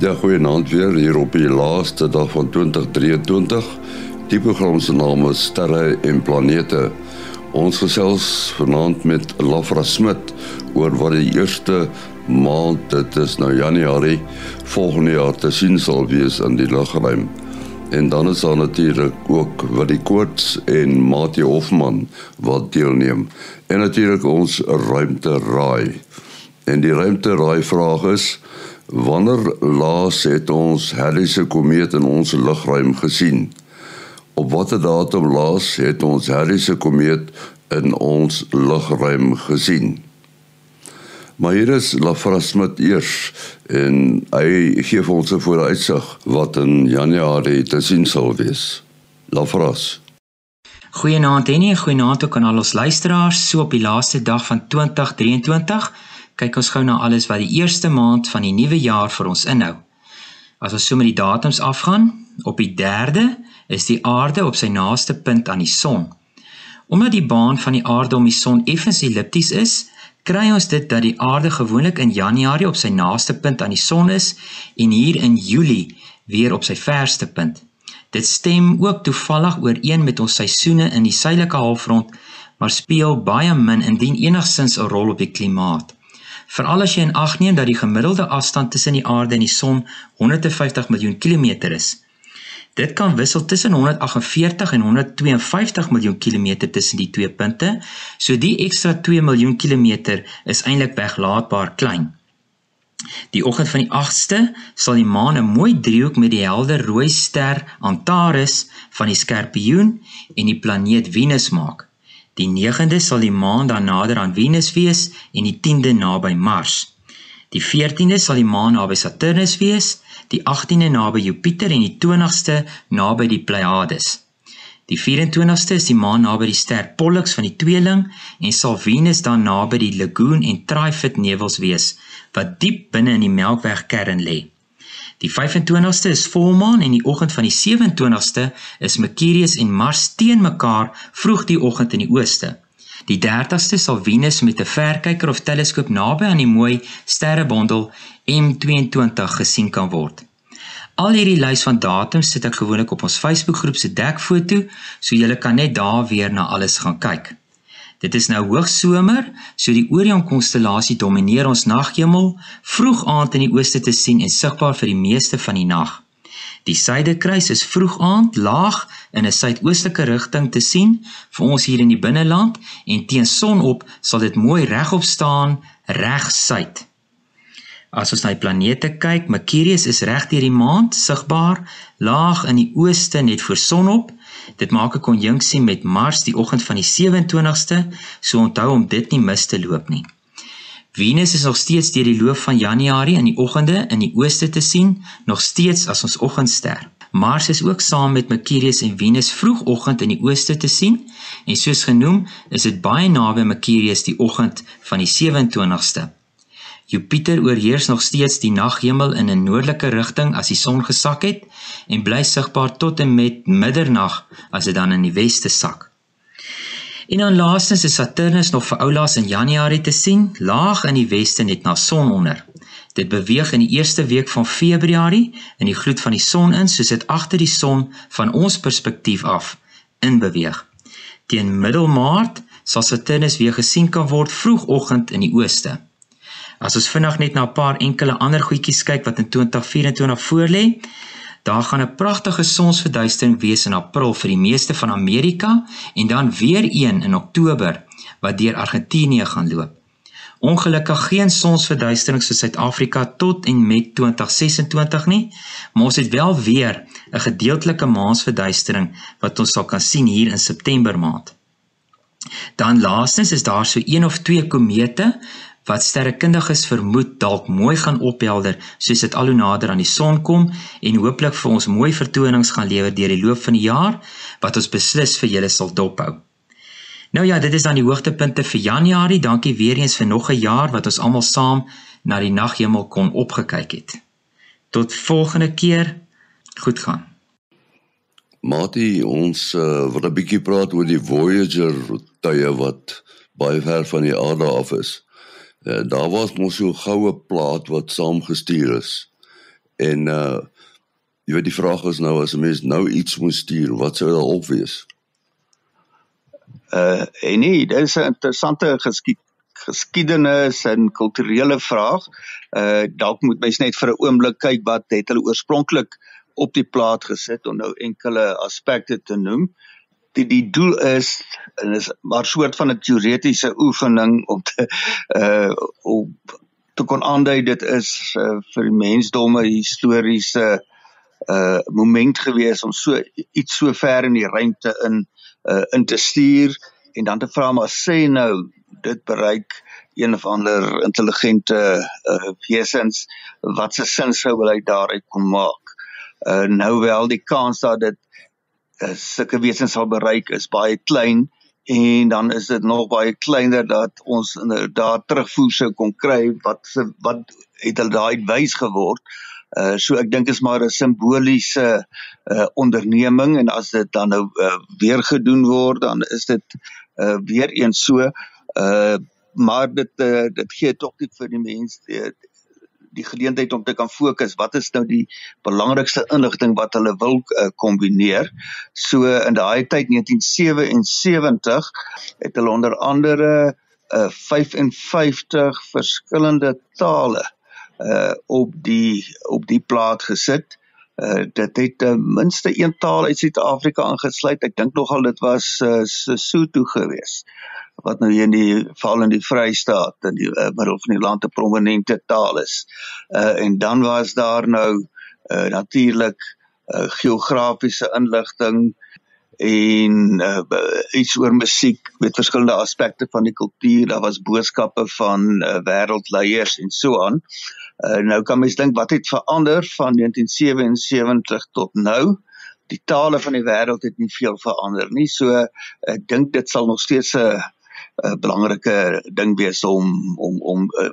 Ja, goeienaand weer hier op die laaste dag van 2023. Die program se naam is Sterre en Planete. Ons gesels vanaand met Lafra Smit oor wat die eerste maand, dit is nou Januarie volgende jaar te sien sal wees in die lugruim. En dan is daar natuurlik ook wat die koorts en Mati Hofman wat deelneem. En natuurlik ons ruimte raai. En die ruimte raai vraag is Wanneer laas het ons Halley se komeet in ons lugruim gesien? Op watter datum laas het ons Halley se komeet in ons lugruim gesien? Maar hier is Lafras met eers en hy gee vir ons 'n vooruitsig wat in Januarie te sien sal wees. Lafras. Goeienaand en 'n goeienaand ook aan al ons luisteraars so op die laaste dag van 2023 kyk ons gou na alles wat die eerste maand van die nuwe jaar vir ons inhou. As ons so met die datums afgaan, op die 3de is die aarde op sy naaste punt aan die son. Omdat die baan van die aarde om die son effens ellipties is, kry ons dit dat die aarde gewoonlik in Januarie op sy naaste punt aan die son is en hier in Julie weer op sy verste punt. Dit stem ook toevallig ooreen met ons seisoene in die suidelike halfrond, maar speel baie min indien enigsins 'n rol op die klimaat veral as jy in ag neem dat die gemiddelde afstand tussen die aarde en die son 150 miljoen kilometer is. Dit kan wissel tussen 148 en 152 miljoen kilometer tussen die twee punte, so die ekstra 2 miljoen kilometer is eintlik weglaatbaar klein. Die oggend van die 8ste sal die maan 'n mooi driehoek met die helder rooi ster Antares van die Skorpioen en die planeet Venus maak. Die 9de sal die maan dan nader aan Venus wees en die 10de naby Mars. Die 14de sal die maan naby Saturnus wees, die 18de naby Jupiter en die 20ste naby die Pleiades. Die 24ste is die maan naby die ster Pollux van die tweeling en sal Venus dan naby die Lagoon en Trifid nevels wees wat diep binne in die Melkwegkern lê. Die 25ste is volmaan en die oggend van die 27ste is Mercurius en Mars teen mekaar vroeg die oggend in die ooste. Die 30ste sal Venus met 'n verkyker of teleskoop naby aan die mooi sterrebondel M22 gesien kan word. Al hierdie lys van datums sit ek gewoonlik op ons Facebookgroep se dekfoto, so julle kan net daar weer na alles gaan kyk. Dit is nou hoogsomer, so die Orion konstellasie domineer ons naghemel, vroeg aand in die ooste te sien en sigbaar vir die meeste van die nag. Die suidekruis is vroeg aand laag in 'n suidoostelike rigting te sien vir ons hier in die binneland en teen sonop sal dit mooi regop staan reg suid. As ons na die planete kyk, Mercurius is reg deur die maand sigbaar laag in die ooste net voor sonop Dit maak 'n konjunksie met Mars die oggend van die 27ste, so onthou om dit nie mis te loop nie. Venus is nog steeds deur die loop van Januarie in die oggende in die ooste te sien, nog steeds as ons oggendster. Mars is ook saam met Mercurius en Venus vroegoggend in die ooste te sien en soos genoem, is dit baie naby Mercurius die oggend van die 27ste. Jupiter oorheers nog steeds die naghemel in 'n noordelike rigting as die son gesak het en bly sigbaar tot en met middernag as dit dan in die weste sak. En dan laastens is Saturnus nog vir oulaas in Januarie te sien, laag in die weste net na son onder. Dit beweeg in die eerste week van Februarie in die gloed van die son in, soos dit agter die son van ons perspektief af in beweeg. Teen middel Maart sal Saturnus weer gesien kan word vroegoggend in die ooste. As ons vinnig net na 'n paar enkele ander goedjies kyk wat in 2024 voorlê, daar gaan 'n pragtige sonsverduistering wees in April vir die meeste van Amerika en dan weer een in Oktober wat deur Argentinië gaan loop. Ongelukkig geen sonsverduistering so Suid-Afrika tot en met 2026 nie, maar ons het wel weer 'n gedeeltelike maansverduistering wat ons sal kan sien hier in September maand. Dan laastens is daar so een of twee komete wat sterrekundiges vermoed dalk mooi gaan ophelder soos dit al hoe nader aan die son kom en hooplik vir ons mooi vertonings gaan lewer deur die loop van die jaar wat ons beslis vir julle sal dophou. Nou ja, dit is dan die hoogtepunte vir Januarie. Dankie weer eens vir nog 'n jaar wat ons almal saam na die naghemel kon opgekyk het. Tot volgende keer. Goed gaan. Mati, ons uh, wil 'n bietjie praat oor die Voyager tye wat baie ver van die aarde af is. Uh, daar was mos so 'n goue plaat wat saamgestuur is. En uh jy weet die vraag is nou as 'n mens nou iets moet stuur, wat sou daar op wees? Uh en nee, dit is 'n interessante geskied geskiedenis en kulturele vraag. Uh dalk moet mens net vir 'n oomblik kyk wat het hulle oorspronklik op die plaat gesit om nou enkele aspekte te noem. Uh die die doel is en is maar soort van 'n teoretiese oefening om te uh om te kon aandui dit is uh, vir die mensdom 'n historiese uh moment gewees om so iets so ver in die ruimte in uh in te stuur en dan te vra maar sê nou dit bereik een of ander intelligente uh wesens wat se sin sou wil hy daaruit kom maak. Uh nou wel die kans dat dit sulke wesens sal bereik is baie klein en dan is dit nog baie kleiner dat ons inderdaad terugvoer sou kon kry wat wat het hulle daai wys geword. Uh so ek dink is maar 'n simboliese uh onderneming en as dit dan nou uh, weer gedoen word dan is dit uh weer eens so uh maar dit uh, dit gee tog net vir die mense die, die geleentheid om te kan fokus wat is nou die belangrikste inligting wat hulle wil uh, kombineer. So in daai tyd 1977 het hulle onder andere uh, 55 verskillende tale uh op die op die plaat gesit. Uh dit het ten uh, minste een taal uit Suid-Afrika aangesluit. Ek dink nogal dit was uh, Sesotho geweest wat nou hier in die val in die Vrystaat in die uh, middel van die land 'n prominente taal is. Uh en dan was daar nou uh natuurlik uh geografiese inligting en uh iets oor musiek met verskillende aspekte van die kultuur. Daar was boodskappe van uh, wêreldleiers en so aan. Uh nou kan mens dink wat het verander van 1977 tot nou? Die tale van die wêreld het nie veel verander nie. So ek dink dit sal nog steeds 'n 'n belangrike ding wees om om om uh,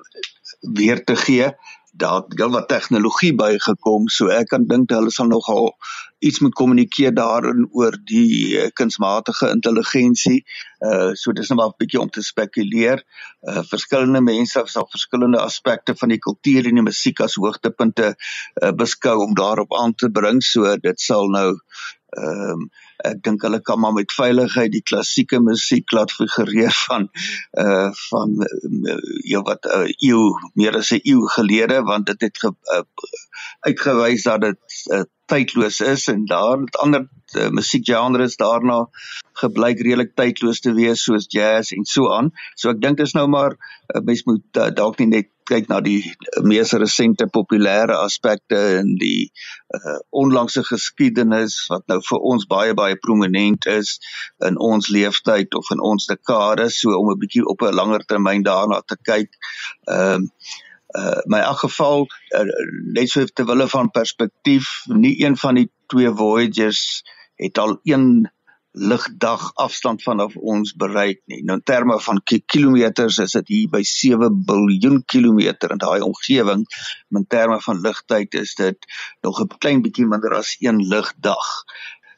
weer te gee. Daar het wel wat tegnologie bygekom, so ek kan dink hulle sal nogal iets moet kommunikeer daarin oor die uh, kunsmatige intelligensie. Uh so dis net maar 'n bietjie om te spekuleer. Uh verskillende mense sal verskillende aspekte van die kultuur en die musiek as hoogtepunte uh, beskou om daarop aan te bring. So dit sal nou ehm um, ek dink hulle kan maar met veiligheid die klassieke musiek laat figureer van uh van uh, ja wat 'n uh, eeu meer as 'n eeu gelede want dit het ge, uh, uitgewys dat dit uh, tydloos is en daar het ander uh, musiekgenres daarna gebleik redelik tydloos te wees soos jazz en so aan. So ek dink dis nou maar uh, mens moet uh, dalk nie net kyk na die mees resente populêre aspekte in die uh, onlangse geskiedenis wat nou vir ons baie baie prominent is in ons leeftyd of in ons dekade so om 'n bietjie op 'n langer termyn daarna te kyk. Ehm uh, uh my in elk geval uh, net so te wille van perspektief nie een van die twee voyagers het al een ligdag afstand vanaf ons bereik nie. Nou in terme van kilometers is dit hier by 7 biljoen kilometer in daai omgewing. In terme van ligtyd is dit nog 'n klein bietjie minder as een ligdag.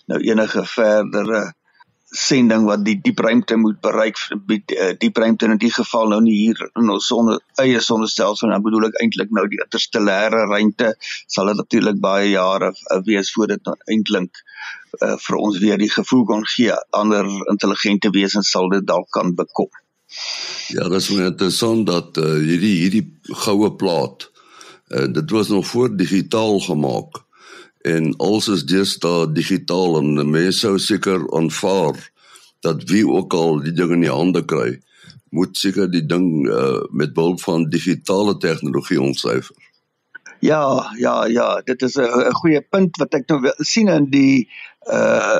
Nou enige verdere sending wat die diep ruimte moet bereik eh, diep ruimte in die geval nou nie hier in ons sonne eie sonnestelsel dan bedoel ek eintlik nou die interstellêre ruimte sal dit natuurlik baie jare eh, wees voor dit nou eintlik uh, vir ons weer die gevoel kon gee ander intelligente wesens sal dit dalk kan bekom. Ja, dit is interessant dat uh, hierdie hierdie goue plaat uh, dit was nog voor digitaal gemaak en alles is deesdae digitaal en mense sou seker aanvaar dat wie ook al die ding in die hande kry moet seker die ding uh, met behulp van digitale tegnologie ontsyfer. Ja, ja, ja, dit is 'n goeie punt wat ek nou sien in die uh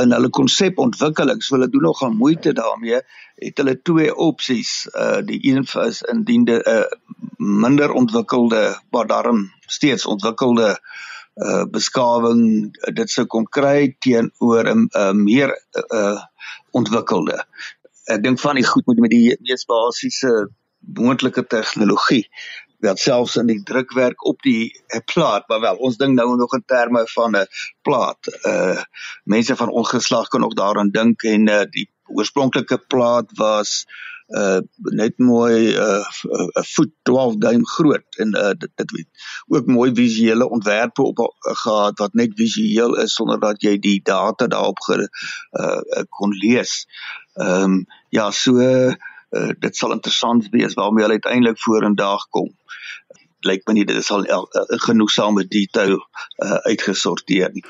in hulle konsepontwikkeling. So hulle doen nog gaan moeite daarmee. Het hulle twee opsies. Uh die een is indien 'n uh, minder ontwikkelde, maar daarom steeds ontwikkelde uh uh beskawing uh, dit sou kon kry teenoor 'n uh, meer uh ontwikkelde. Ek dink van die goed moet met die mees basiese moontlike tegnologie wat selfs in die drukwerk op die plaat, maar wel ons ding nou nog in terme van 'n plaat. Uh mense van ongeslag kan ook daaraan dink en uh, die oorspronklike plaat was uh net mooi 'n uh, 'n voet 12 duim groot en uh dit dit ook mooi visuele ontwerpe op uh, gehad wat net visueel is sonder dat jy die data daarop ge uh kon lees. Ehm um, ja, so uh, dit sal interessant wees waarmee hulle uiteindelik vorendag kom. Lyk my nie dit is al uh, genoegsame detail uh, uitgesorteer nie.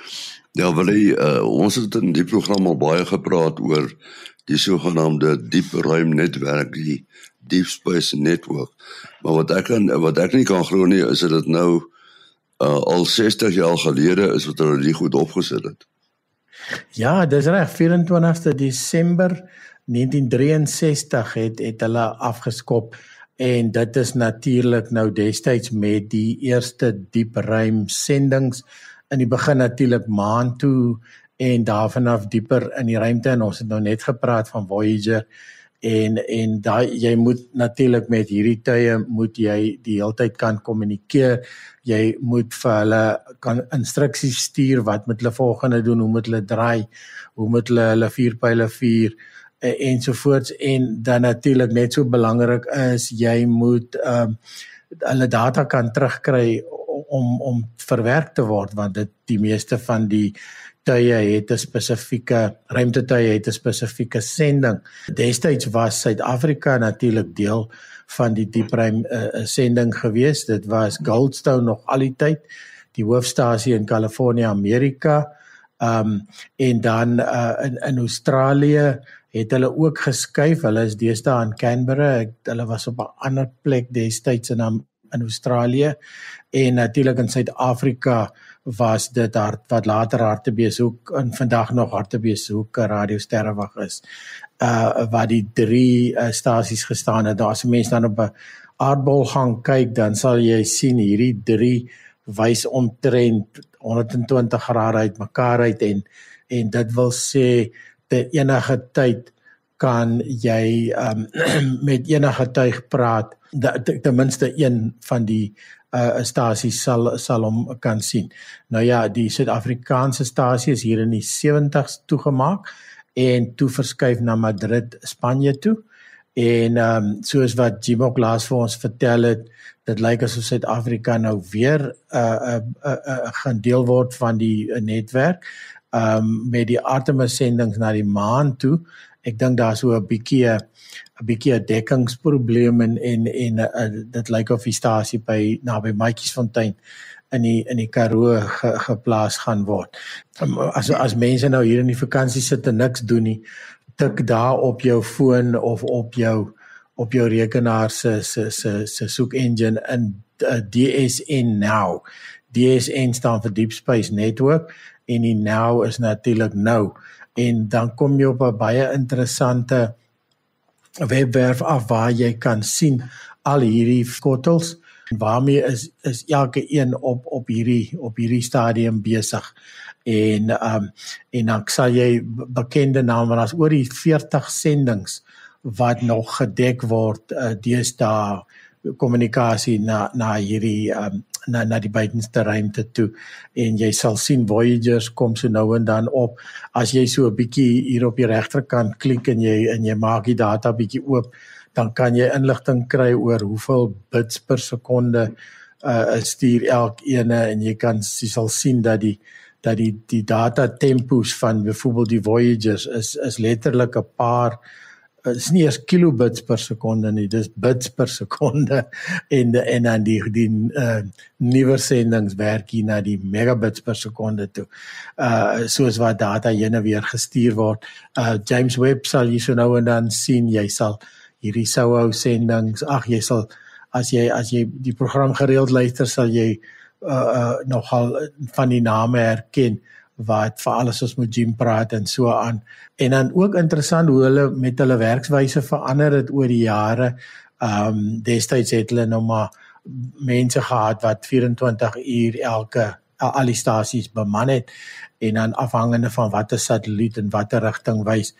Ja, wel uh, ons het in die program al baie gepraat oor die sogenaamde diep ruim netwerk, die Deep Space Network. Maar wat ek kan wat ek nie kan glo nie is dit nou uh, al 60 jaar gelede is wat hulle dit goed opgesit het. Ja, dis reg, 24ste Desember 1963 het het hulle afgeskop en dit is natuurlik nou destyds met die eerste diep ruim sendinge in die begin natuurlik maan toe en daarvan af dieper in die ruimte en ons het nou net gepraat van Voyager en en daai jy moet natuurlik met hierdie tye moet jy die heeltyd kan kommunikeer jy moet vir hulle kan instruksies stuur wat moet hulle volgende doen hoe moet hulle draai hoe moet hulle hulle vuurpyle vuur ensovoorts en dan natuurlik net so belangrik is jy moet ehm um, hulle data kan terugkry om om verwerk te word want dit die meeste van die tye het 'n spesifieke ruimtetye het 'n spesifieke sending. Destyds was Suid-Afrika natuurlik deel van die diepruim uh, sending gewees. Dit was Goldstone nog al die tyd die hoofstasie in Kalifornië, Amerika. Um en dan uh, in in Australië het hulle ook geskuif. Hulle is deesdae in Canberra. Hulle was op 'n ander plek destyds in in Australië en natuurlik in Suid-Afrika was dit hart wat later hartebeeshoek en vandag nog hartebeeshoek radio sterrewag is. Uh wat die drie uh, stasies gestaan het. Daar's mense dan op 'n aardbol gaan kyk dan sal jy sien hierdie drie wys omtrent 120 grade uit mekaar uit en en dit wil sê te enige tyd kan jy um, met enige tuig praat ten minste een van die uh stasies sal sal hom kan sien. Nou ja, die Suid-Afrikaanse stasie is hier in die 70s toegemaak en toe verskuif na Madrid, Spanje toe. En ehm um, soos wat Jimok laas vir ons vertel het, dit lyk asof Suid-Afrika nou weer 'n uh, 'n uh, 'n uh, uh, gaan deel word van die uh, netwerk ehm um, met die Artemis sendinge na die maan toe. Ek dink daar's so 'n bietjie 'n bietjie 'n dekkingsprobleem en en en uh, dit lyk of die stasie by naby Matjiesfontein in die in die Karoo ge, geplaas gaan word. Um, as as mense nou hier in die vakansie sit en niks doen nie, tik daar op jou foon of op jou op jou rekenaar se se se se soek engine in uh, DSN now. DSN staan vir Deep Space Network en die now is natuurlik nou. En dan kom jy op 'n baie interessante webwerf af waar jy kan sien al hierdie skottels. Waarmee is is elke een op op hierdie op hierdie stadium besig en um en dan sal jy bekende name want daar's oor die 40 sendinge wat nog gedek word uh, deesdae kommunikasie na na hierdie um, na na die buitenste ruimte toe. En jy sal sien Voyagers kom so nou en dan op. As jy so 'n bietjie hier op die regterkant klik en jy en jy maak die data bietjie oop dan kan jy inligting kry oor hoeveel bits per sekonde uh stuur elkeene en jy kan jy sal sien dat die dat die die data tempos van byvoorbeeld die Voyagers is is letterlik 'n paar is nie eers kilobits per sekonde nie, dis bits per sekonde en de, en dan die die uh, nuwe sendings werk hier na die megabits per sekonde toe. Uh soos wat data heen en weer gestuur word. Uh James Webb sal jy so nou en dan sien jy sal hierdie SOHO sendings, ag jy sal as jy as jy die program gereeld luister sal jy uh, uh nogal van die name herken. Uh wat vir alles ons met Jim praat en so aan. En dan ook interessant hoe hulle met hulle werkswyse verander het oor die jare. Ehm um, destyds het hulle nou maar mense gehad wat 24 uur elke al die stasies beman het en dan afhangende van watter satelliet en watter rigting wys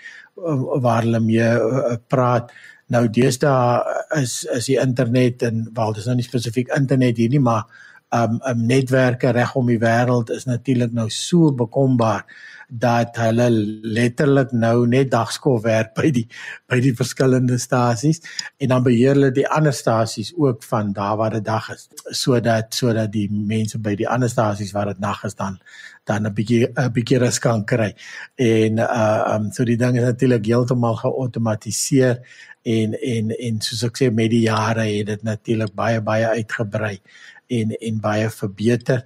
waar hulle mee uh, praat. Nou deesdae is is die internet en wel dis nou nie spesifiek internet hier nie, maar um, um netwerke regom die wêreld is natuurlik nou so bekombaar dat hulle letterlik nou net dagskof werk by die by die verskillende stasies en dan beheer hulle die ander stasies ook van daar waar dit dag is sodat sodat die mense by die ander stasies waar dit nag is dan dan 'n bietjie 'n bietjie rus kan kry. En uh um so die ding is natuurlik heeltemal geautomatiseer en en en soos ek sê met die jare het dit natuurlik baie baie uitgebrei en en baie verbeter.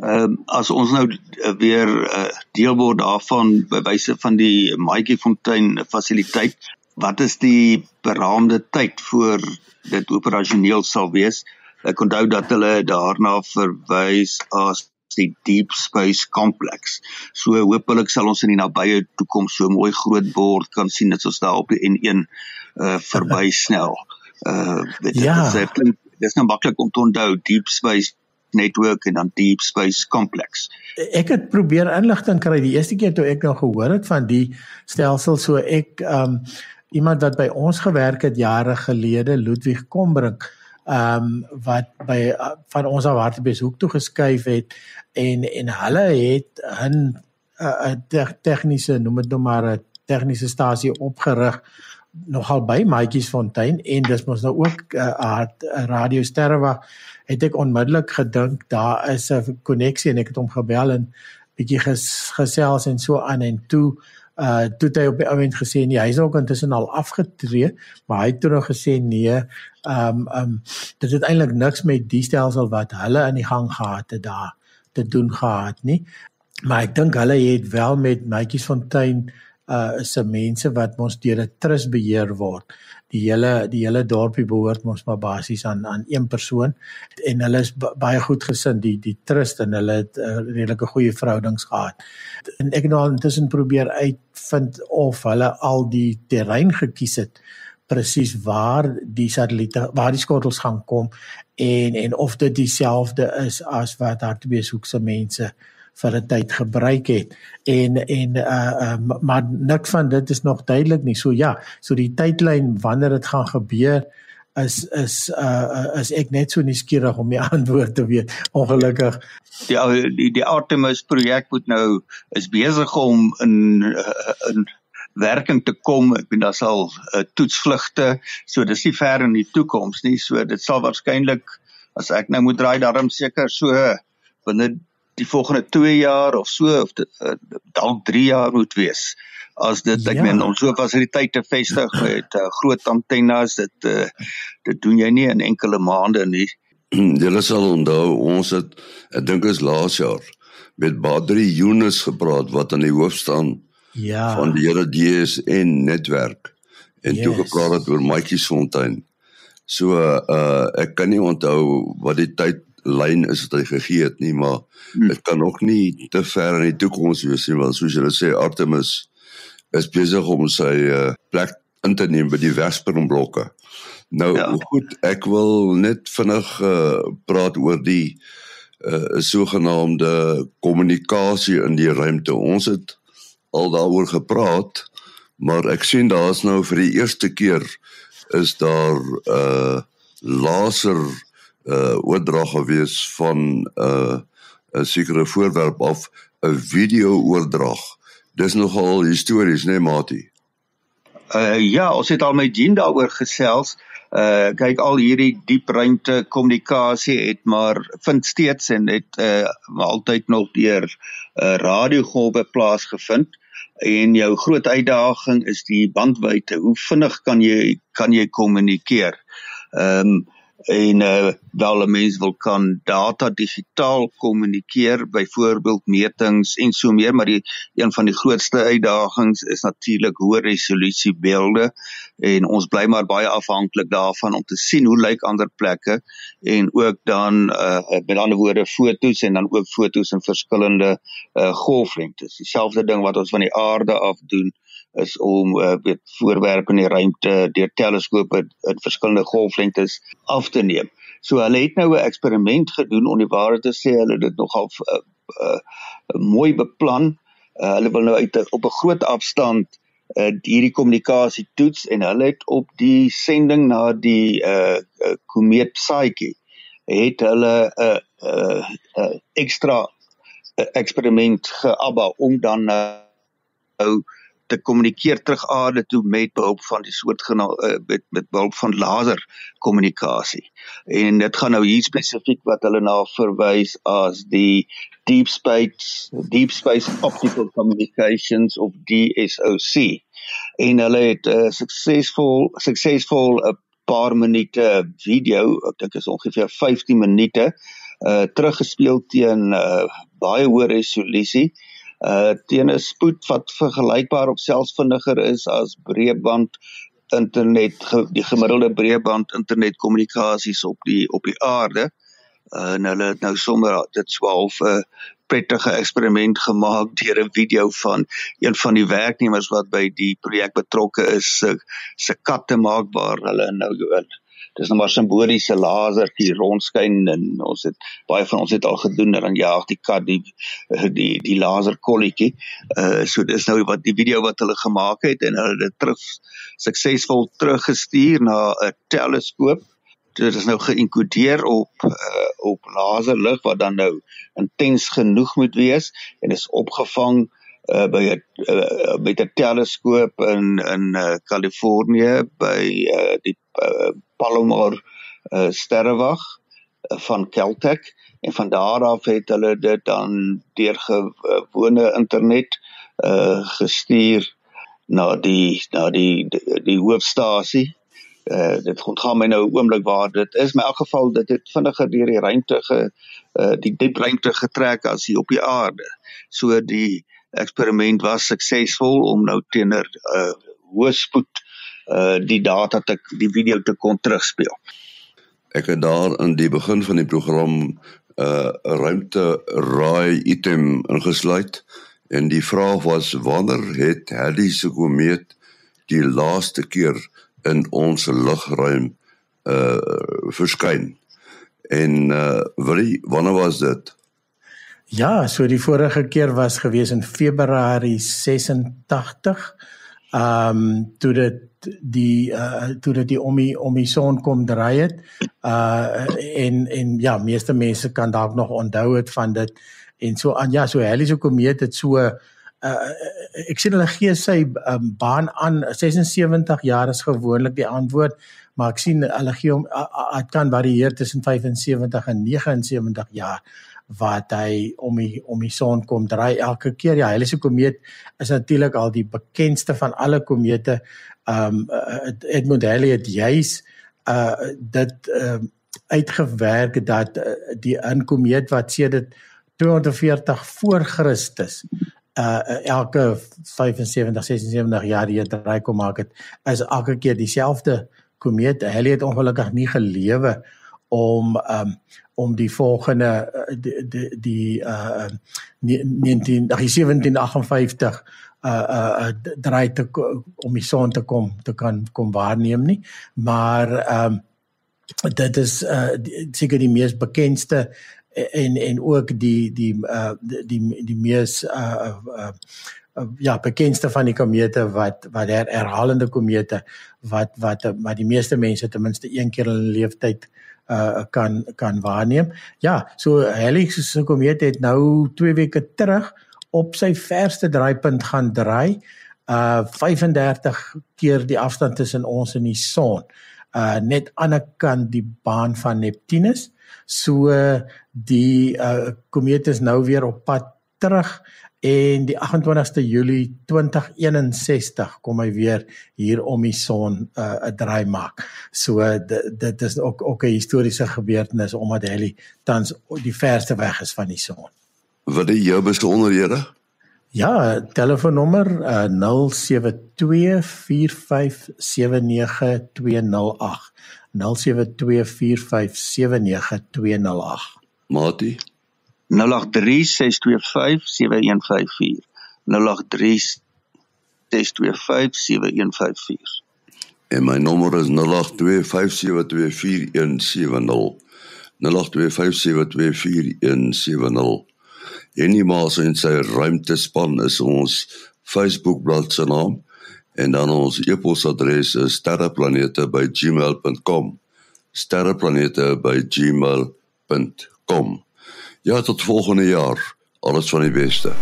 Ehm um, as ons nou uh, weer uh, deel word daarvan by wyse van die Maatjiefontein fasiliteit, wat is die beraamde tyd voor dit operasioneel sal wees? Ek onthou dat hulle daarna verwys as die Deep Space Complex. So hopelik sal ons in die nabye toekoms so mooi groot bord kan sien dat ons daar op die N1 uh verby snel. Uh dit ja. is dit is nou maklik om te onthou Deep Space netwerk en dan deep space complex. Ek het probeer inligting kry die eerste keer toe ek nou gehoor het van die stelsel so ek um iemand wat by ons gewerk het jare gelede Ludwig Kombrink um wat by uh, van ons af Hartbeespoort toe geskuif het en en hulle het 'n 'n tegniese noem dit nou maar 'n tegniese stasie opgerig nogal by Maatjiesfontein en dis mos nou ook 'n uh, uh, radio sterrewag het ek onmiddellik gedink daar is 'n koneksie en ek het hom gebel en bietjie ges, gesels en so aan en toe uh toe het hy op die oomblik gesê nee hy's ook intussen al afgetree maar hy het toe nog gesê nee um um dit het eintlik niks met die stelsel wat hulle in die gang gehad het daar te doen gehad nie. Maar ek dink hulle het wel met Maatjiesfontein uh se mense wat mos deur 'n trust beheer word die hele die hele dorpie behoort mos maar basies aan aan een persoon en hulle is baie goed gesind die die trust en hulle het 'n uh, redelike goeie verhoudings gehad. En ek nou intussen probeer uitvind of hulle al die terrein gekies het presies waar die satelliete waar die skottels gaan kom en en of dit dieselfde is as wat hartbeeshoek se mense uh vir 'n tyd gebruik het en en uh, uh maar niks van dit is nog duidelik nie. So ja, so die tydlyn wanneer dit gaan gebeur is is uh is ek net so nuuskierig om die antwoord te weet. Ongelukkig die die die Artemis projek moet nou is besig om in in werking te kom. Ek bedoel daar sal uh, toetsvlugte, so dis nie ver in die toekoms nie. So dit sal waarskynlik as ek nou moet draai daarom seker so binne die volgende 2 jaar of so of uh, dalk 3 jaar moet wees as dit ek ja. meen om so fasiliteite te vestig met uh, groot antennes dit uh, dit doen jy nie in enkele maande nie Julle sal onthou ons het ek dink is laas jaar met Badri Yunus gepraat wat aan die hoof staan ja van die hele DSN netwerk en yes. toe gepraat het oor Maatjiesfontein so uh, ek kan nie onthou wat die tyd lyn is wat hy gegee het nie, maar hmm. dit kan nog nie te ver in die toekoms wees nie, want soos julle sê Artemis is besig om sy uh, plek in te neem by die Vesperonblokke. Nou ja. goed, ek wil net vinnig uh, praat oor die uh, sogenaamde kommunikasie in die ruimte. Ons het al daaroor gepraat, maar ek sien daar's nou vir die eerste keer is daar 'n uh, laser uh oordrag gewees van uh, 'n sekere voorwerp of 'n video oordrag. Dis nogal histories, né, nee, Mati? Uh ja, ons het al met Jean daaroor gesels. Uh kyk al hierdie diep ruimte kommunikasie het maar vind steeds en het uh altyd nog deur uh radiogolwe plaasgevind en jou groot uitdaging is die bandwydte. Hoe vinnig kan jy kan jy kommunikeer? Ehm um, en uh wel 'n mens wil kan data digitaal kommunikeer byvoorbeeld metings en so meer maar die een van die grootste uitdagings is natuurlik hoë resolusie beelde en ons bly maar baie afhanklik daarvan om te sien hoe lyk ander plekke en ook dan uh met ander woorde fotos en dan ook fotos in verskillende uh golflengtes. Dieselfde ding wat ons van die aarde af doen is om uh, weet voorwerpe in die ruimte deur teleskope in verskillende golflengtes af te neem. So hulle het nou 'n eksperiment gedoen om die waarheid te sê hulle dit nogal uh, uh, mooi beplan. Uh, hulle wil nou uit op 'n groot afstand uh, hierdie kommunikasie toets en hulle het op die sending na die uh, uh, komeet Psyche het hulle 'n uh, uh, uh, ekstra uh, eksperiment geabba om dan nou uh, te kommunikeer terug aarde toe met behulp van die soort uh, met met behulp van laser kommunikasie. En dit gaan nou hier spesifiek wat hulle na verwys as die deep space deep space optical communications of DSOC. En hulle het uh, suksesvol suksesvol 'n paar minute video, ek dink is ongeveer 15 minute uh teruggespeel teen uh baie hoë resolusie uh teen 'n spoed wat vergelykbaar of selfs vinniger is as breëband internet die gemiddelde breëband internetkommunikasies op die op die aarde. Uh, en hulle het nou sommer dit swaalf 'n uh, prettige eksperiment gemaak deur 'n video van een van die werknemers wat by die projek betrokke is se se kat te maak waar hulle nou dis nou maar simboliese laser hier rondskyn en ons het baie van ons het al gedoen en dan jaag die kat die die die laser kolletjie. Uh so dis nou wat die video wat hulle gemaak het en hulle dit terug suksesvol teruggestuur na 'n teleskoop dit is nou geïnkodeer op uh, op laserlig wat dan nou intens genoeg moet wees en is opgevang uh, by 'n uh, met 'n teleskoop in in uh, Kalifornië by uh, die uh, Palomar uh, sterrewag uh, van Caltech en van daar af het hulle dit dan deur gewone internet uh, gestuur na die na die die, die hoofstasie uh, dit ontgaan my nou 'n oomblik waar dit is in elk geval dit het vinniger deur die ruimte ge uh, die diep ruimte getrek as hier op die aarde. So die eksperiment was suksesvol om nou teenoor uh, hoë spoed uh die data te die video te kon terugspeel. Ek het daar in die begin van die program 'n uh, ruimte raai item ingesluit en die vraag was wanneer het Halley se komeet die laaste keer in ons lugruim uh verskyn. En uh wie wanneer was dit? Ja, so die vorige keer was gewees in Februarie 86. Ehm um, toe dit die uh toe dit die om die om die son kom draai het. Uh en en ja, meeste mense kan dalk nog onthou het van dit. En so aan ja, so Halley se komeet het so uh, ek sien hulle gee sy um, baan aan 76 jaar is gewoonlik die antwoord maar ek sien hulle gee hom dit kan varieer tussen 75 en 79 jaar wat hy om die om die son kom draai elke keer ja hulle se komeet is natuurlik al die bekendste van alle komete um Edmund Halley het juis uh dit uh uitgewerk dat uh, die inkomeet wat sedert 240 voor Christus uh elke 75 76 jaar hier draai kom maak het is elke keer dieselfde komeet. Hulle het ongelukkig nie gelewe om um om die volgende uh, die die, die uh 19 1758 uh uh draai te om die son te kom te kan kom waarneem nie. Maar um dit is uh seker die mees bekendste en en ook die die uh die die, die mees uh, uh ja bekendste van die komete wat wat her, herhalende komete wat wat wat die meeste mense ten minste een keer in hulle lewensyd uh kan kan waarneem. Ja, so Halley se komeet het nou 2 weke terug op sy verste draaipunt gaan draai. Uh 35 keer die afstand tussen ons en die son. Uh net aan die kant die baan van Neptunus. So die uh, komeet is nou weer op pad terug en die 28ste Julie 2061 kom hy weer hier om die son 'n uh, draai maak. So dit is ook ook 'n historiese gebeurtenis omdat hy tans die verste weg is van die son. Wat is jou besonderhede? Ja, telefoonnommer uh, 0724579208. 0724579208. Mati 0836257154. 0836257154. En my nommer is 0825724170. 0825724170. En die maas en sy ruimtespan is ons Facebook bladsy naam en dan ons e-posadres is sterreplanete@gmail.com sterreplanete@gmail.com. Ja, tot volgende jaar. Alles van die beste.